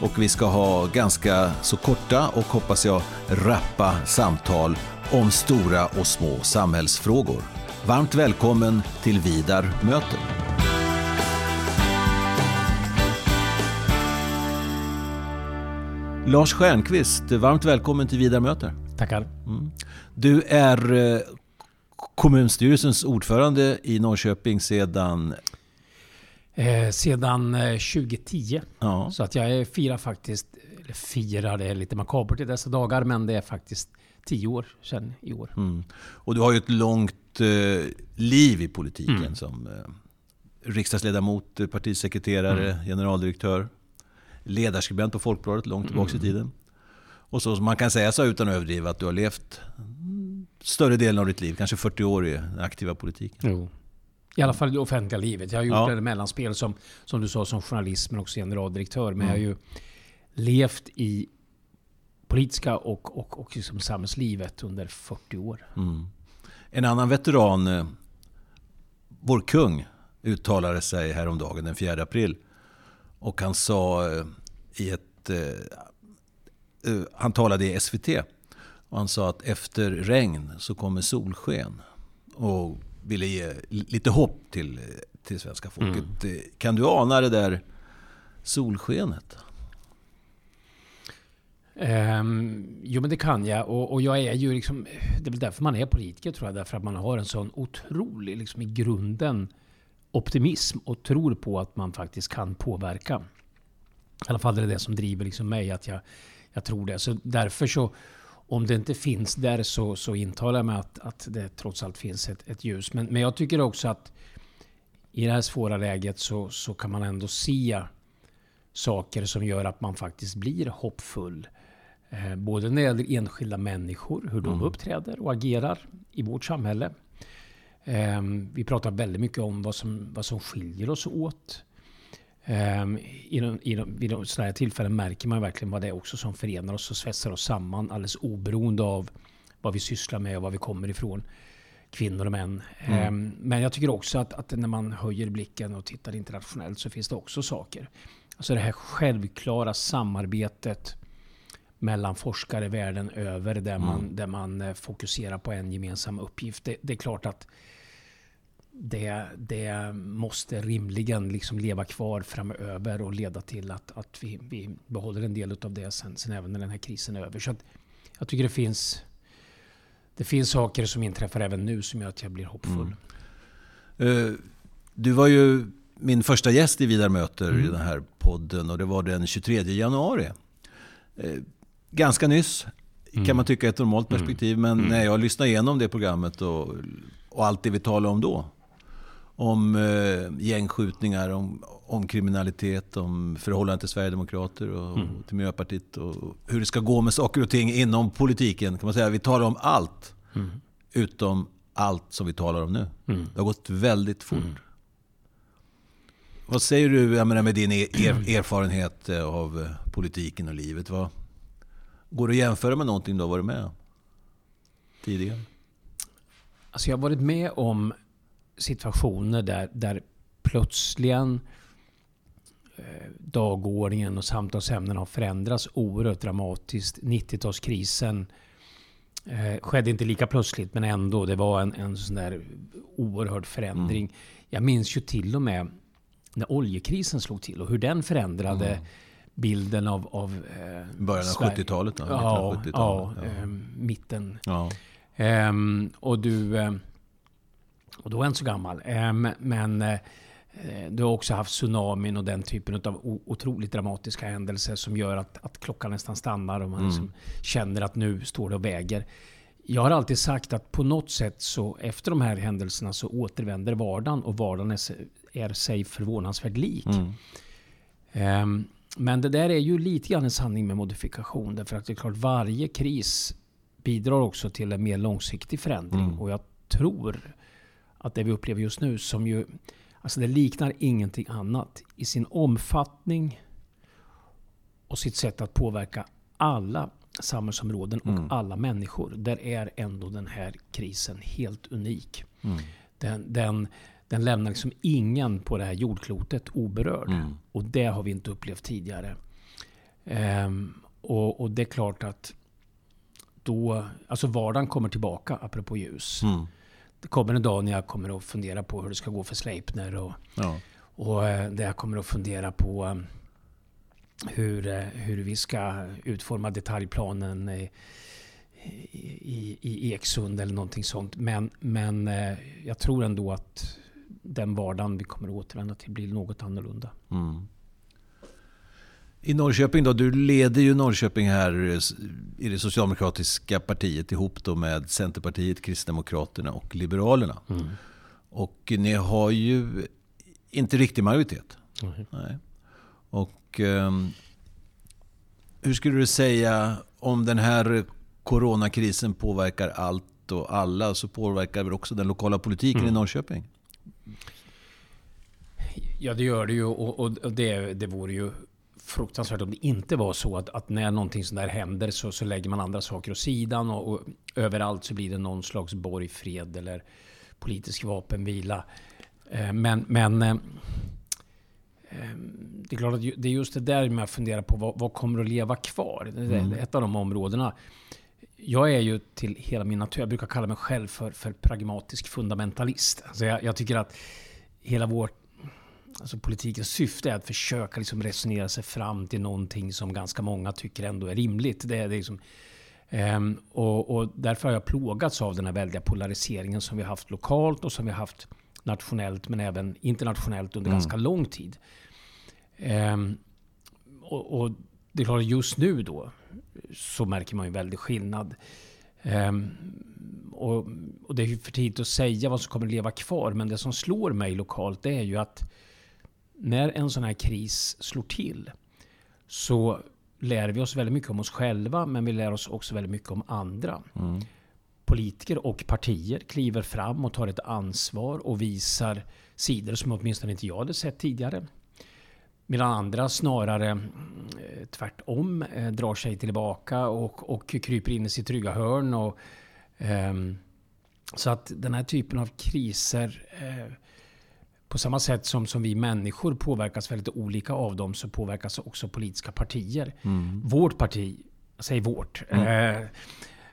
och vi ska ha ganska så korta och hoppas jag rappa samtal om stora och små samhällsfrågor. Varmt välkommen till Vidar möter. Lars Stjernkvist, varmt välkommen till Vidar möter. Tackar. Mm. Du är eh, kommunstyrelsens ordförande i Norrköping sedan Eh, sedan 2010. Eh, ja. Så att jag firar faktiskt, eller firar, det är lite makabert i dessa dagar, men det är faktiskt tio år sedan i år. Mm. Och du har ju ett långt eh, liv i politiken mm. som eh, riksdagsledamot, partisekreterare, mm. generaldirektör, ledarskribent på Folkbladet långt tillbaka i mm. tiden. Och så man kan säga så utan att överdriva att du har levt större delen av ditt liv, kanske 40 år i den aktiva politiken. Jo. I alla fall i det offentliga livet. Jag har gjort ja. ett mellanspel som, som du sa som journalist men också generaldirektör. Men mm. jag har ju levt i politiska och, och, och liksom samhällslivet under 40 år. Mm. En annan veteran, eh, vår kung, uttalade sig häromdagen den 4 april. Och han sa eh, i ett... Eh, han talade i SVT. Och han sa att efter regn så kommer solsken. Och ville ge lite hopp till, till svenska folket. Mm. Kan du ana det där solskenet? Um, jo men det kan jag. Och, och, jag är ju liksom... Det är väl därför man är politiker tror jag. Därför att man har en sån otrolig, liksom i grunden, optimism. Och tror på att man faktiskt kan påverka. I alla fall är det det som driver liksom mig. Att jag, jag tror det. Så därför så om det inte finns där så, så intalar jag mig att, att det trots allt finns ett, ett ljus. Men, men jag tycker också att i det här svåra läget så, så kan man ändå se saker som gör att man faktiskt blir hoppfull. Eh, både när det gäller enskilda människor, hur de mm. uppträder och agerar i vårt samhälle. Eh, vi pratar väldigt mycket om vad som, vad som skiljer oss åt. Um, i de, i de, vid sådana här tillfällen märker man verkligen vad det är också som förenar oss och svetsar oss samman alldeles oberoende av vad vi sysslar med och var vi kommer ifrån. Kvinnor och män. Mm. Um, men jag tycker också att, att, när man höjer blicken och tittar internationellt så finns det också saker. Alltså det här självklara samarbetet mellan forskare världen över där, mm. man, där man eh, fokuserar på en gemensam uppgift. Det, det är klart att det, det måste rimligen liksom leva kvar framöver och leda till att, att vi, vi behåller en del av det sen, sen även när den här krisen är över. Så jag tycker det finns, det finns saker som inträffar även nu som gör att jag blir hoppfull. Mm. Uh, du var ju min första gäst i Vidar möter mm. i den här podden och det var den 23 januari. Uh, ganska nyss mm. kan man tycka ett normalt mm. perspektiv men mm. när jag lyssnade igenom det programmet och, och allt det vi talade om då om eh, gängskjutningar, om, om kriminalitet, om förhållande till Sverigedemokrater och, mm. till Miljöpartiet och hur det ska gå med saker och ting inom politiken. kan man säga. Vi talar om allt mm. utom allt som vi talar om nu. Mm. Det har gått väldigt fort. Mm. Vad säger du jag menar, med din er, erfarenhet eh, av eh, politiken och livet? Vad, går det att jämföra med någonting du har varit med tidigare? Alltså jag har varit med om situationer där, där plötsligen eh, dagordningen och samtalsämnen har förändrats oerhört dramatiskt. 90-talskrisen eh, skedde inte lika plötsligt men ändå. Det var en, en sån där oerhörd förändring. Mm. Jag minns ju till och med när oljekrisen slog till och hur den förändrade mm. bilden av... av eh, Början av 70-talet? Ja, ja, ja, eh, mitten. Ja. Um, och du... Och då är inte så gammal. Eh, men eh, du har också haft tsunamin och den typen av otroligt dramatiska händelser som gör att, att klockan nästan stannar och man mm. liksom känner att nu står det och väger. Jag har alltid sagt att på något sätt så efter de här händelserna så återvänder vardagen och vardagen är, är sig förvånansvärt lik. Mm. Um, men det där är ju lite grann en sanning med modifikation. Därför att det är klart, varje kris bidrar också till en mer långsiktig förändring. Mm. Och jag tror att det vi upplever just nu, som ju... Alltså det liknar ingenting annat i sin omfattning och sitt sätt att påverka alla samhällsområden och mm. alla människor. Där är ändå den här krisen helt unik. Mm. Den, den, den lämnar liksom ingen på det här jordklotet oberörd. Mm. Och det har vi inte upplevt tidigare. Ehm, och, och, det är klart att då, alltså vardagen kommer tillbaka, apropå ljus. Det kommer en dag när jag kommer att fundera på hur det ska gå för Sleipner. Och, ja. och eh, där jag kommer att fundera på eh, hur, eh, hur vi ska utforma detaljplanen i, i, i Eksund eller någonting sånt. Men, men jag tror ändå att den vardagen vi kommer att återvända till blir något annorlunda. Mm. I Norrköping då, du leder ju Norrköping här i det socialdemokratiska partiet ihop då med Centerpartiet, Kristdemokraterna och Liberalerna. Mm. Och ni har ju inte riktig majoritet. Mm. Nej. Och um, hur skulle du säga om den här coronakrisen påverkar allt och alla så påverkar väl också den lokala politiken mm. i Norrköping? Ja, det gör det ju. Och, och det, det vore ju fruktansvärt om det inte var så att, att när någonting sånt där händer så, så lägger man andra saker åt sidan och, och överallt så blir det någon slags borgfred eller politisk vapenvila. Eh, men, men eh, eh, det är klart att det är just det där med att fundera på vad, vad kommer att leva kvar. Det är mm. ett av de områdena. Jag är ju till hela min natur, jag brukar kalla mig själv för, för pragmatisk fundamentalist. Alltså jag, jag tycker att hela vårt Alltså politikens syfte är att försöka liksom resonera sig fram till någonting som ganska många tycker ändå är rimligt. Det är, liksom, um, och, och, därför har jag plågats av den här väldiga polariseringen som vi har haft lokalt och som vi har haft nationellt men även internationellt under mm. ganska lång tid. Um, och, och, det är klart, just nu då så märker man ju en väldig skillnad. Um, och, och, det är för tidigt att säga vad som kommer att leva kvar. Men det som slår mig lokalt det är ju att när en sån här kris slår till så lär vi oss väldigt mycket om oss själva, men vi lär oss också väldigt mycket om andra. Mm. Politiker och partier kliver fram och tar ett ansvar och visar sidor som åtminstone inte jag hade sett tidigare. Medan andra snarare eh, tvärtom eh, drar sig tillbaka och, och kryper in i sitt trygga hörn. Och, eh, så att den här typen av kriser eh, på samma sätt som, som vi människor påverkas väldigt olika av dem så påverkas också politiska partier. Mm. Vårt parti, säger vårt, mm.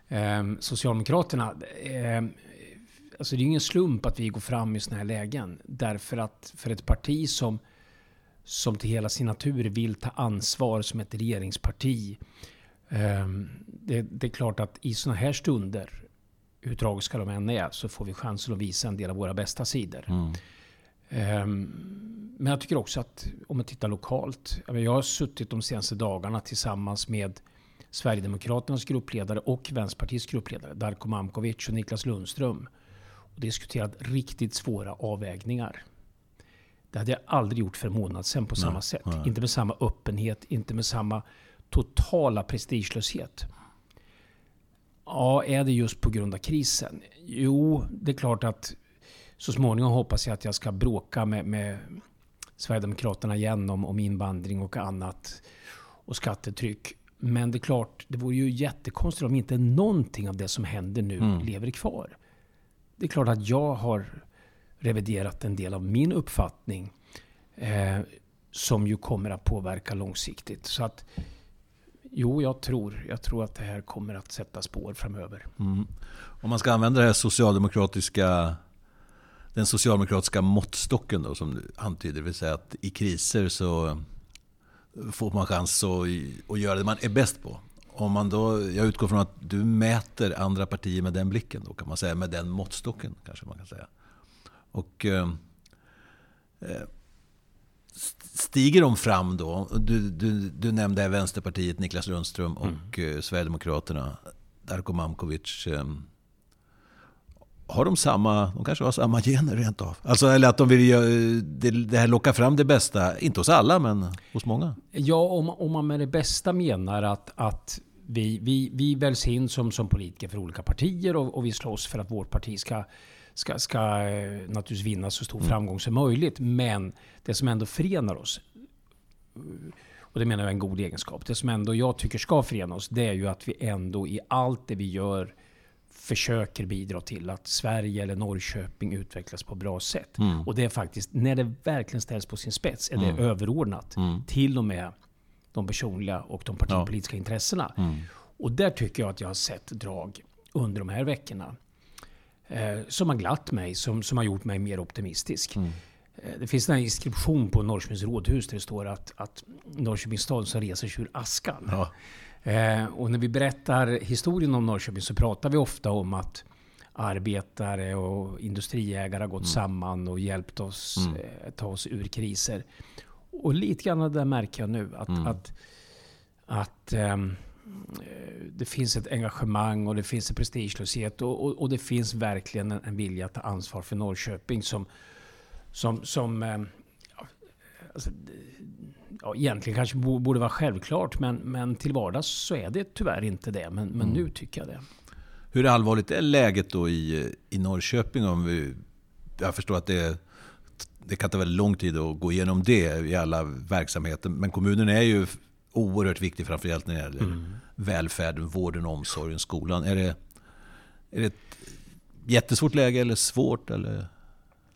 eh, eh, Socialdemokraterna. Eh, alltså det är ingen slump att vi går fram i sådana här lägen. Därför att för ett parti som, som till hela sin natur vill ta ansvar som ett regeringsparti. Ehm, det, det är klart att i sådana här stunder, hur tragiska de än är, så får vi chansen att visa en del av våra bästa sidor. Mm. Ehm, men jag tycker också att om man tittar lokalt. Jag har suttit de senaste dagarna tillsammans med Sverigedemokraternas gruppledare och Vänsterpartiets gruppledare Darko Mamkovic och Niklas Lundström och diskuterat riktigt svåra avvägningar. Det hade jag aldrig gjort för en månad sedan på samma nej, sätt. Nej. Inte med samma öppenhet, inte med samma totala prestigelöshet. Ja, är det just på grund av krisen? Jo, det är klart att så småningom hoppas jag att jag ska bråka med, med Sverigedemokraterna igen om, om invandring och annat. Och skattetryck. Men det är klart, det vore ju jättekonstigt om inte någonting av det som händer nu mm. lever kvar. Det är klart att jag har reviderat en del av min uppfattning. Eh, som ju kommer att påverka långsiktigt. Så att Jo, jag tror, jag tror att det här kommer att sätta spår framöver. Mm. Om man ska använda det här socialdemokratiska den socialdemokratiska måttstocken då, som du antyder. Det vill säga att i kriser så får man chans att, att göra det man är bäst på. Om man då, jag utgår från att du mäter andra partier med den blicken, då kan man säga. Med den måttstocken kanske man kan säga. Och eh, eh Stiger de fram då? Du, du, du nämnde Vänsterpartiet, Niklas Lundström och mm. Eh, Sverigedemokraterna, Darko Mamkovic. Eh, har de samma, de kanske har samma gener rent av. Alltså, eller att de vill göra, det, det här locka fram det bästa, inte hos alla men hos många. Ja, om, om man med det bästa menar att, att vi, vi, vi väljs in som, som politiker för olika partier och, och vi slåss för att vårt parti ska, ska, ska eh, naturligtvis vinna så stor mm. framgång som möjligt. Men det som ändå förenar oss, och det menar jag är en god egenskap, det som ändå jag tycker ska förena oss, det är ju att vi ändå i allt det vi gör försöker bidra till att Sverige eller Norrköping utvecklas på bra sätt. Mm. Och det är faktiskt, när det verkligen ställs på sin spets, är det mm. överordnat. Mm. Till och med de personliga och de partipolitiska ja. intressena. Mm. Och där tycker jag att jag har sett drag under de här veckorna. Eh, som har glatt mig, som, som har gjort mig mer optimistisk. Mm. Eh, det finns en inskription på Norrköpings rådhus där det står att, att Norrköpings stad som reser sig ur askan. Ja. Eh, och när vi berättar historien om Norrköping så pratar vi ofta om att arbetare och industriägare har gått mm. samman och hjälpt oss mm. eh, ta oss ur kriser. Och lite grann det märker jag nu. Att, mm. att, att um, det finns ett engagemang och det finns en prestigelöshet. Och, och, och, det finns verkligen en, en vilja att ta ansvar för Norrköping som, som, som um, alltså, ja, egentligen kanske borde vara självklart. Men, men till vardags så är det tyvärr inte det. Men, men mm. nu tycker jag det. Hur allvarligt är läget då i, i Norrköping? Om vi, jag förstår att det, det kan ta väldigt lång tid att gå igenom det i alla verksamheter. Men kommunen är ju oerhört viktig framförallt när det gäller mm. välfärden, vården, omsorgen, skolan. Är det, är det ett jättesvårt läge eller svårt? Eller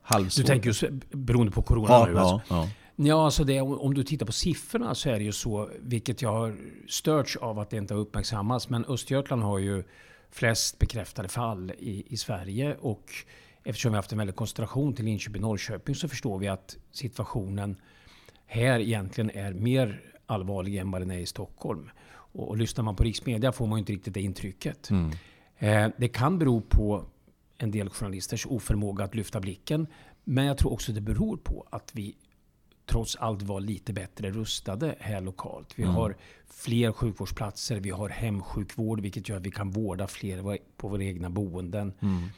halvsvårt? Du tänker just beroende på corona ja, nu? Alltså. Ja, ja. Alltså det, om du tittar på siffrorna så är det ju så, vilket jag har störts av att det inte har uppmärksammats. Men Östergötland har ju flest bekräftade fall i, i Sverige. Och eftersom vi har haft en väldig koncentration till Linköping och Norrköping så förstår vi att situationen här egentligen är mer allvarlig än vad den är i Stockholm. Och, och lyssnar man på riksmedia får man inte riktigt det intrycket. Mm. Eh, det kan bero på en del journalisters oförmåga att lyfta blicken. Men jag tror också det beror på att vi trots allt var lite bättre rustade här lokalt. Vi mm. har fler sjukvårdsplatser, vi har hemsjukvård vilket gör att vi kan vårda fler på våra egna boenden. Mm.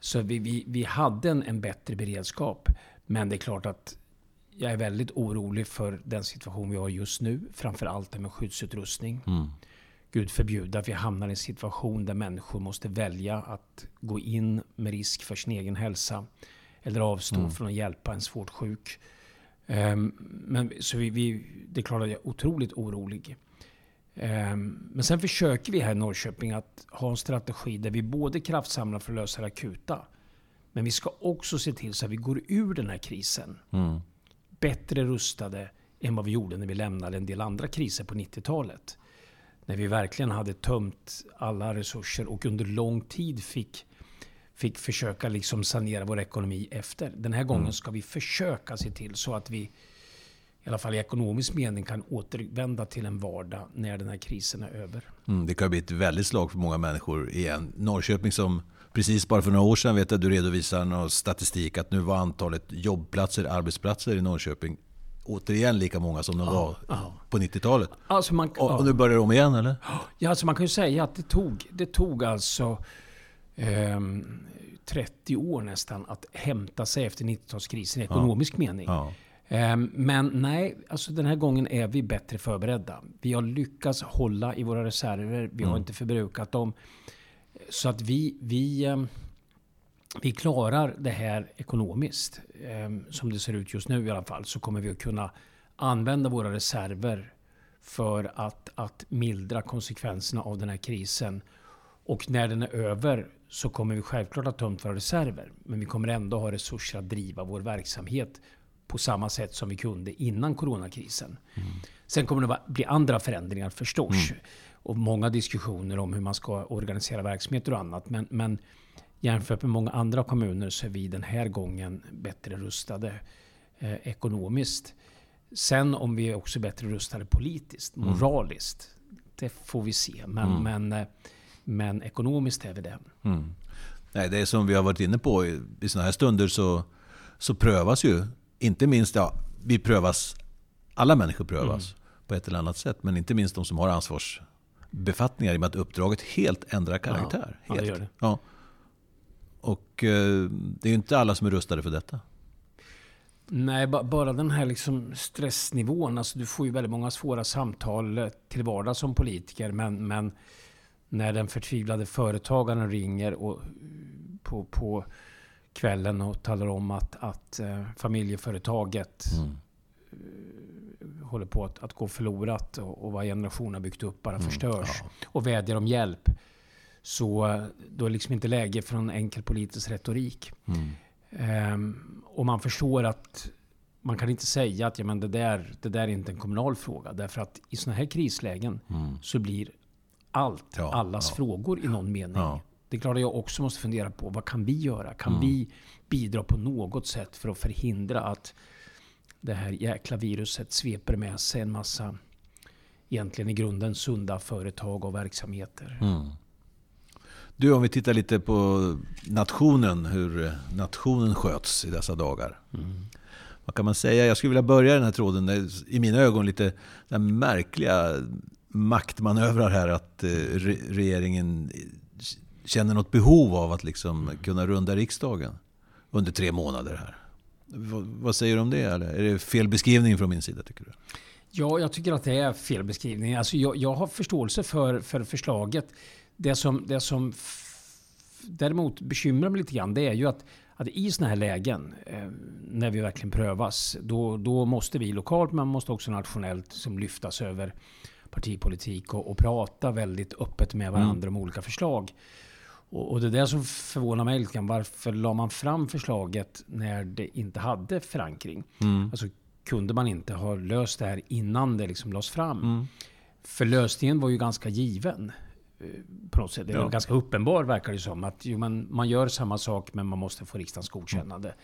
Så vi, vi, vi hade en, en bättre beredskap. Men det är klart att jag är väldigt orolig för den situation vi har just nu. Framförallt det med skyddsutrustning. Mm. Gud förbjude att vi hamnar i en situation där människor måste välja att gå in med risk för sin egen hälsa. Eller avstå mm. från att hjälpa en svårt sjuk. Um, men, så vi, vi, det är klart att jag är otroligt orolig. Um, men sen försöker vi här i Norrköping att ha en strategi där vi både kraftsamlar för att lösa det akuta. Men vi ska också se till så att vi går ur den här krisen. Mm. Bättre rustade än vad vi gjorde när vi lämnade en del andra kriser på 90-talet. När vi verkligen hade tömt alla resurser och under lång tid fick fick försöka liksom sanera vår ekonomi efter. Den här gången mm. ska vi försöka se till så att vi i alla fall i ekonomisk mening kan återvända till en vardag när den här krisen är över. Mm, det kan bli ett väldigt slag för många människor igen. Norrköping som precis bara för några år sedan vet jag du redovisar någon statistik att nu var antalet jobbplatser, arbetsplatser i Norrköping återigen lika många som de var ja. på 90-talet. Alltså man, och, och, nu börjar det om igen eller? Ja, alltså man kan ju säga att det tog, det tog alltså eh, 30 år nästan att hämta sig efter 90-talskrisen i ekonomisk ja. mening. Ja. Eh, men nej, alltså den här gången är vi bättre förberedda. Vi har lyckats hålla i våra reserver. Vi mm. har inte förbrukat dem. Så att vi, vi, eh, vi klarar det här ekonomiskt. Ehm, som det ser ut just nu i alla fall så kommer vi att kunna använda våra reserver för att, att mildra konsekvenserna av den här krisen. Och när den är över så kommer vi självklart att ha tömt våra reserver. Men vi kommer ändå ha resurser att driva vår verksamhet på samma sätt som vi kunde innan coronakrisen. Mm. Sen kommer det bli andra förändringar förstås. Mm. Och många diskussioner om hur man ska organisera verksamheter och annat. Men, men jämfört med många andra kommuner så är vi den här gången bättre rustade eh, ekonomiskt. Sen om vi är också bättre rustade politiskt, mm. moraliskt. Mm. Det får vi se. Men, mm. men eh, men ekonomiskt är vi det. Mm. Nej, det är som vi har varit inne på, i, i sådana här stunder så, så prövas ju, inte minst, ja, vi prövas, alla människor prövas mm. på ett eller annat sätt. Men inte minst de som har ansvarsbefattningar i och med att uppdraget helt ändrar karaktär. Ja, helt. Ja, det det. Ja. Och eh, det är ju inte alla som är rustade för detta. Nej, bara den här liksom stressnivån. Alltså du får ju väldigt många svåra samtal eh, till vardags som politiker. Men, men när den förtvivlade företagaren ringer och på, på kvällen och talar om att, att äh, familjeföretaget mm. äh, håller på att, att gå förlorat och, och vad generationer byggt upp bara mm, förstörs. Ja. Och vädjar om hjälp. Så då är det liksom inte läge för en enkel politisk retorik. Mm. Um, och man förstår att man kan inte säga att ja, men det, där, det där är inte en kommunal fråga. Därför att i sådana här krislägen mm. så blir allt ja, allas ja. frågor i någon mening. Ja. Det är klart att jag också måste fundera på vad kan vi göra? Kan mm. vi bidra på något sätt för att förhindra att det här jäkla viruset sveper med sig en massa egentligen i grunden sunda företag och verksamheter. Mm. Du, om vi tittar lite på nationen, hur nationen sköts i dessa dagar. Mm. Vad kan man säga? Jag skulle vilja börja den här tråden, i mina ögon lite märkliga maktmanövrar här. Att eh, regeringen känner något behov av att liksom kunna runda riksdagen under tre månader här. Vad säger du om det? Eller är det fel beskrivning från min sida tycker du? Ja, jag tycker att det är fel beskrivning. Alltså jag, jag har förståelse för, för förslaget. Det som, det som däremot bekymrar mig lite grann det är ju att, att i sådana här lägen, eh, när vi verkligen prövas, då, då måste vi lokalt men måste också nationellt som lyftas över partipolitik och, och prata väldigt öppet med varandra mm. om olika förslag. Och, och det är det som förvånar mig lite grann. Varför la man fram förslaget när det inte hade förankring? Mm. Alltså, kunde man inte ha löst det här innan det liksom lades fram? Mm. För lösningen var ju ganska given. Eh, på något sätt. Det är ja. ganska uppenbar verkar det som. Att jo, man, man gör samma sak men man måste få riksdagens godkännande. Mm.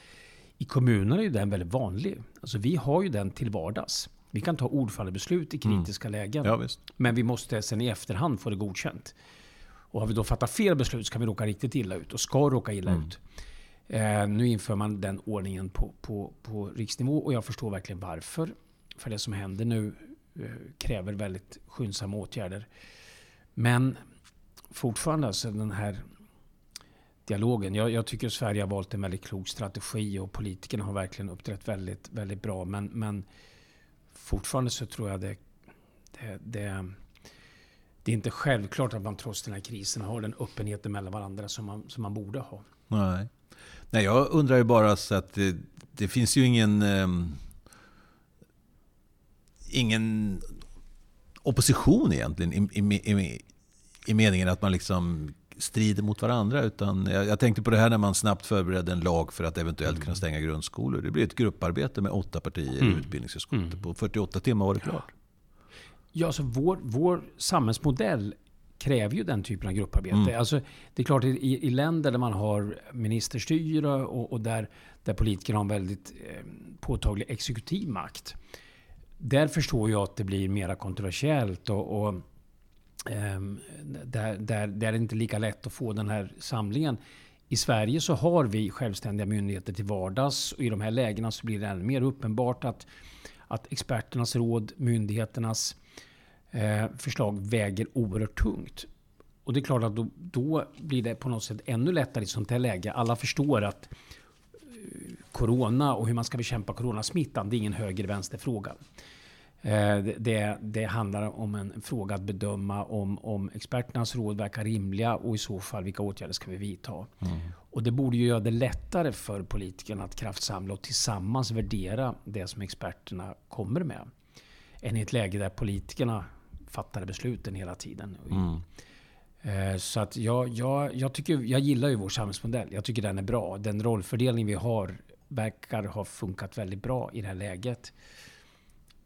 I kommunerna är ju den väldigt vanlig. Alltså vi har ju den till vardags. Vi kan ta ordfallebeslut i kritiska mm. lägen. Ja, men vi måste sen i efterhand få det godkänt. Och har vi då fattat fel beslut så kan vi råka riktigt illa ut och ska råka illa mm. ut. Eh, nu inför man den ordningen på, på, på riksnivå och jag förstår verkligen varför. För det som händer nu eh, kräver väldigt skyndsamma åtgärder. Men fortfarande alltså den här dialogen. Jag, jag, tycker Sverige har valt en väldigt klok strategi och politikerna har verkligen uppträtt väldigt, väldigt bra. Men, men fortfarande så tror jag det, det, det, det är inte självklart att man trots den här krisen har den öppenheten mellan varandra som man, som man borde ha. Nej. Nej, jag undrar ju bara så att det, det finns ju ingen... eh, ingen opposition egentligen i, i, i, i meningen att man liksom strider mot varandra. Utan jag, jag, tänkte på det här när man snabbt förberedde en lag för att eventuellt mm. kunna stänga grundskolor. Det blir ett grupparbete med åtta partier mm. i utbildningsutskottet. Mm. På 48 timmar var det klart. Ja, alltså vår, vår samhällsmodell kräver ju den typen av grupparbete. Mm. Alltså, det är klart, i, i länder där man har ministerstyre och, och där, där politikerna har en väldigt eh, påtaglig exekutiv makt. Där förstår jag att det blir mer kontroversiellt. och, och Ehm, där, där, där är det inte lika lätt att få den här samlingen. I Sverige så har vi självständiga myndigheter till vardags och i de här lägena så blir det ännu mer uppenbart att, att experternas råd, myndigheternas eh, förslag väger oerhört tungt. Och det är klart att då, då, blir det på något sätt ännu lättare i ett sånt här läge. Alla förstår att eh, Corona och hur man ska bekämpa coronasmittan, det är ingen höger-vänster-fråga. Eh, det, det, handlar om en fråga att bedöma om, om experternas råd verkar rimliga och i så fall vilka åtgärder ska vi vidta. Mm. Och det borde ju göra det lättare för politikerna att kraftsamla och tillsammans värdera det som experterna kommer med. Än i ett läge där politikerna fattar besluten hela tiden. Mm. Eh, så att jag, jag, jag, tycker, jag gillar ju vår samhällsmodell. Jag tycker den är bra. Den rollfördelning vi har verkar ha funkat väldigt bra i det här läget.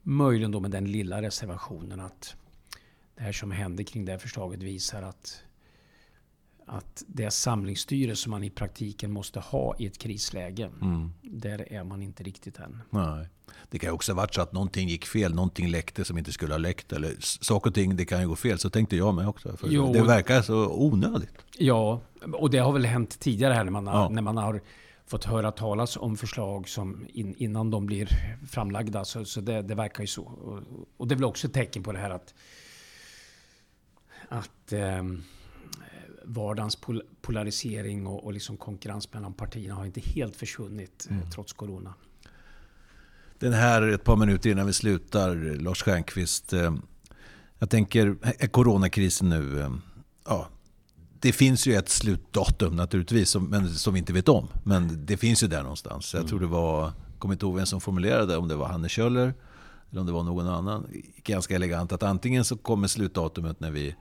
Möjligen då med den lilla reservationen att det här som hände kring det här förslaget visar att, att det samlingsstyre som man i praktiken måste ha i ett krisläge, mm. där är man inte riktigt än. Nej. Det kan ju också ha varit så att någonting gick fel, någonting läckte som inte skulle ha läckt. Eller saker och ting, det kan ju gå fel. Så tänkte jag med också. För jo, det verkar så onödigt. Ja, och det har väl hänt tidigare här när man har, ja. när man har fått höra talas om förslag som in, innan de blir framlagda. Så, så det, det, verkar ju så. Och, och, det är väl också ett tecken på det här att, att eh, vardagens pol polarisering och, och liksom konkurrens mellan partierna har inte helt försvunnit mm. trots corona. Den här, ett par minuter innan vi slutar, Lars Stjernkvist. Jag tänker, är coronakrisen nu... Ja, det finns ju ett slutdatum naturligtvis, som, men, som vi inte vet om. Men det finns ju där någonstans. Jag tror det var, kommer inte ihåg vem som formulerade om det var Hanne Kjöller eller om det var någon annan. Ganska elegant att antingen så kommer slutdatumet när vi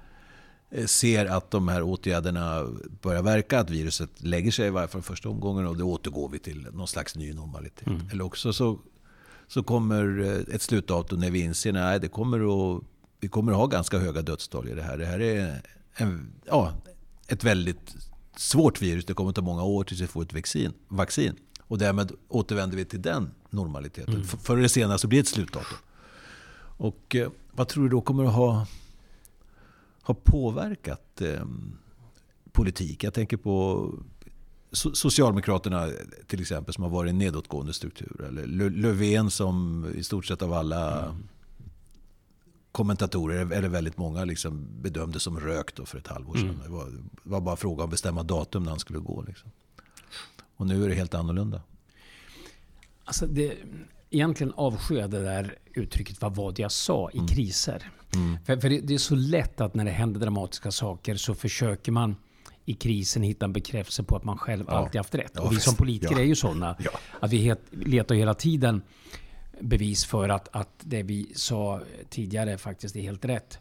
eh, ser att de här åtgärderna börjar verka, att viruset lägger sig i varje fall första omgången och då återgår vi till någon slags ny normalitet. Mm. Eller också så, så kommer eh, ett slutdatum när vi inser att det kommer att, vi kommer att ha ganska höga dödstal i det här. Det här är en, ja, ett väldigt svårt virus. Det kommer att ta många år tills vi får ett vaccin. vaccin. Och därmed återvänder vi till den normaliteten. Mm. Förr eller senare så blir det ett slutdatum. Och eh, vad tror du då kommer att ha, ha påverkat eh, politik? Jag tänker på Socialdemokraterna till exempel som har varit en nedåtgående struktur. Eller Löfven som i stort sett av alla mm kommentatorer, eller väldigt många, liksom bedömde som rökt för ett halvår sedan. Mm. Det, var, det, var, bara fråga om att bestämma datum när han skulle gå. Liksom. Och nu är det helt annorlunda. Alltså det, egentligen avskyr jag det där uttrycket vad var det jag sa i mm. kriser. Mm. För, för det, det, är så lätt att när det händer dramatiska saker så försöker man i krisen hitta en bekräftelse på att man själv ja. alltid haft rätt. Ja, och vi som politiker ja. är ju sådana. Att vi het, letar hela tiden bevis för att, att det vi sa tidigare faktiskt är helt rätt.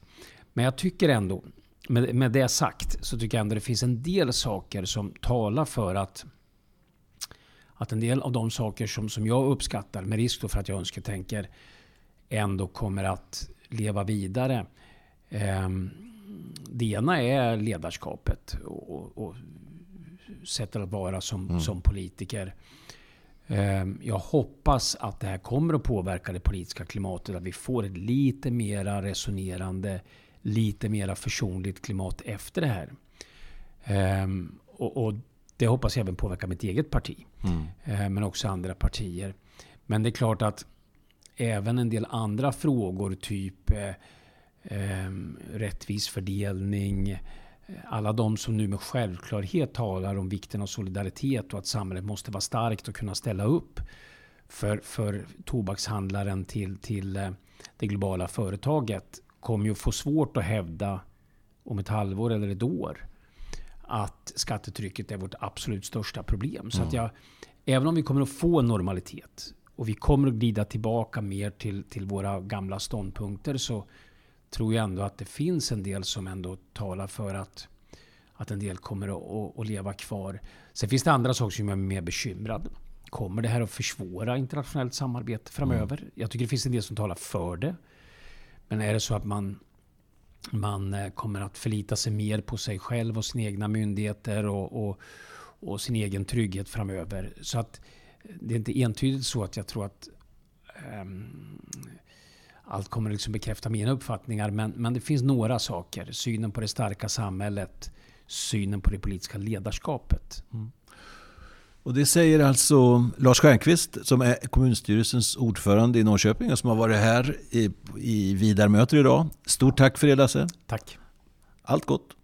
Men jag tycker ändå, med, med det sagt, så tycker jag ändå det finns en del saker som talar för att att en del av de saker som, som jag uppskattar, med risk för att jag önsketänker, ändå kommer att leva vidare. Um, det ena är ledarskapet och, och sättet att vara som, mm. som politiker. Ehm, jag hoppas att det här kommer att påverka det politiska klimatet. Att vi får ett lite mera resonerande, lite mera försonligt klimat efter det här. Ehm, och, och det hoppas jag även påverkar mitt eget parti. Mm. Ehm, men också andra partier. Men det är klart att även en del andra frågor, typ eh, rättvis fördelning, alla de som nu med självklarhet talar om vikten av solidaritet och att samhället måste vara starkt och kunna ställa upp för, för tobakshandlaren till, till eh, det globala företaget kommer ju få svårt att hävda om ett halvår eller ett år att skattetrycket är vårt absolut största problem. Så att mm. jag, även om vi kommer att få normalitet och vi kommer att glida tillbaka mer till, till våra gamla ståndpunkter så tror jag ändå att det finns en del som ändå talar för att, att en del kommer att, att, leva kvar. Sen finns det andra saker som gör mig mer bekymrad. Kommer det här att försvåra internationellt samarbete framöver? Mm. Jag tycker det finns en del som talar för det. Men är det så att man, man eh, kommer att förlita sig mer på sig själv och sina egna myndigheter och, och, och sin egen trygghet framöver. Så att det är inte entydigt så att jag tror att um, allt kommer liksom bekräfta mina uppfattningar. Men, men det finns några saker. Synen på det starka samhället. Synen på det politiska ledarskapet. Mm. Och det säger alltså Lars Stjernkvist som är kommunstyrelsens ordförande i Norrköping och som har varit här i, i Vidarmöter idag. Stort tack för det Lasse. Tack. Allt gott.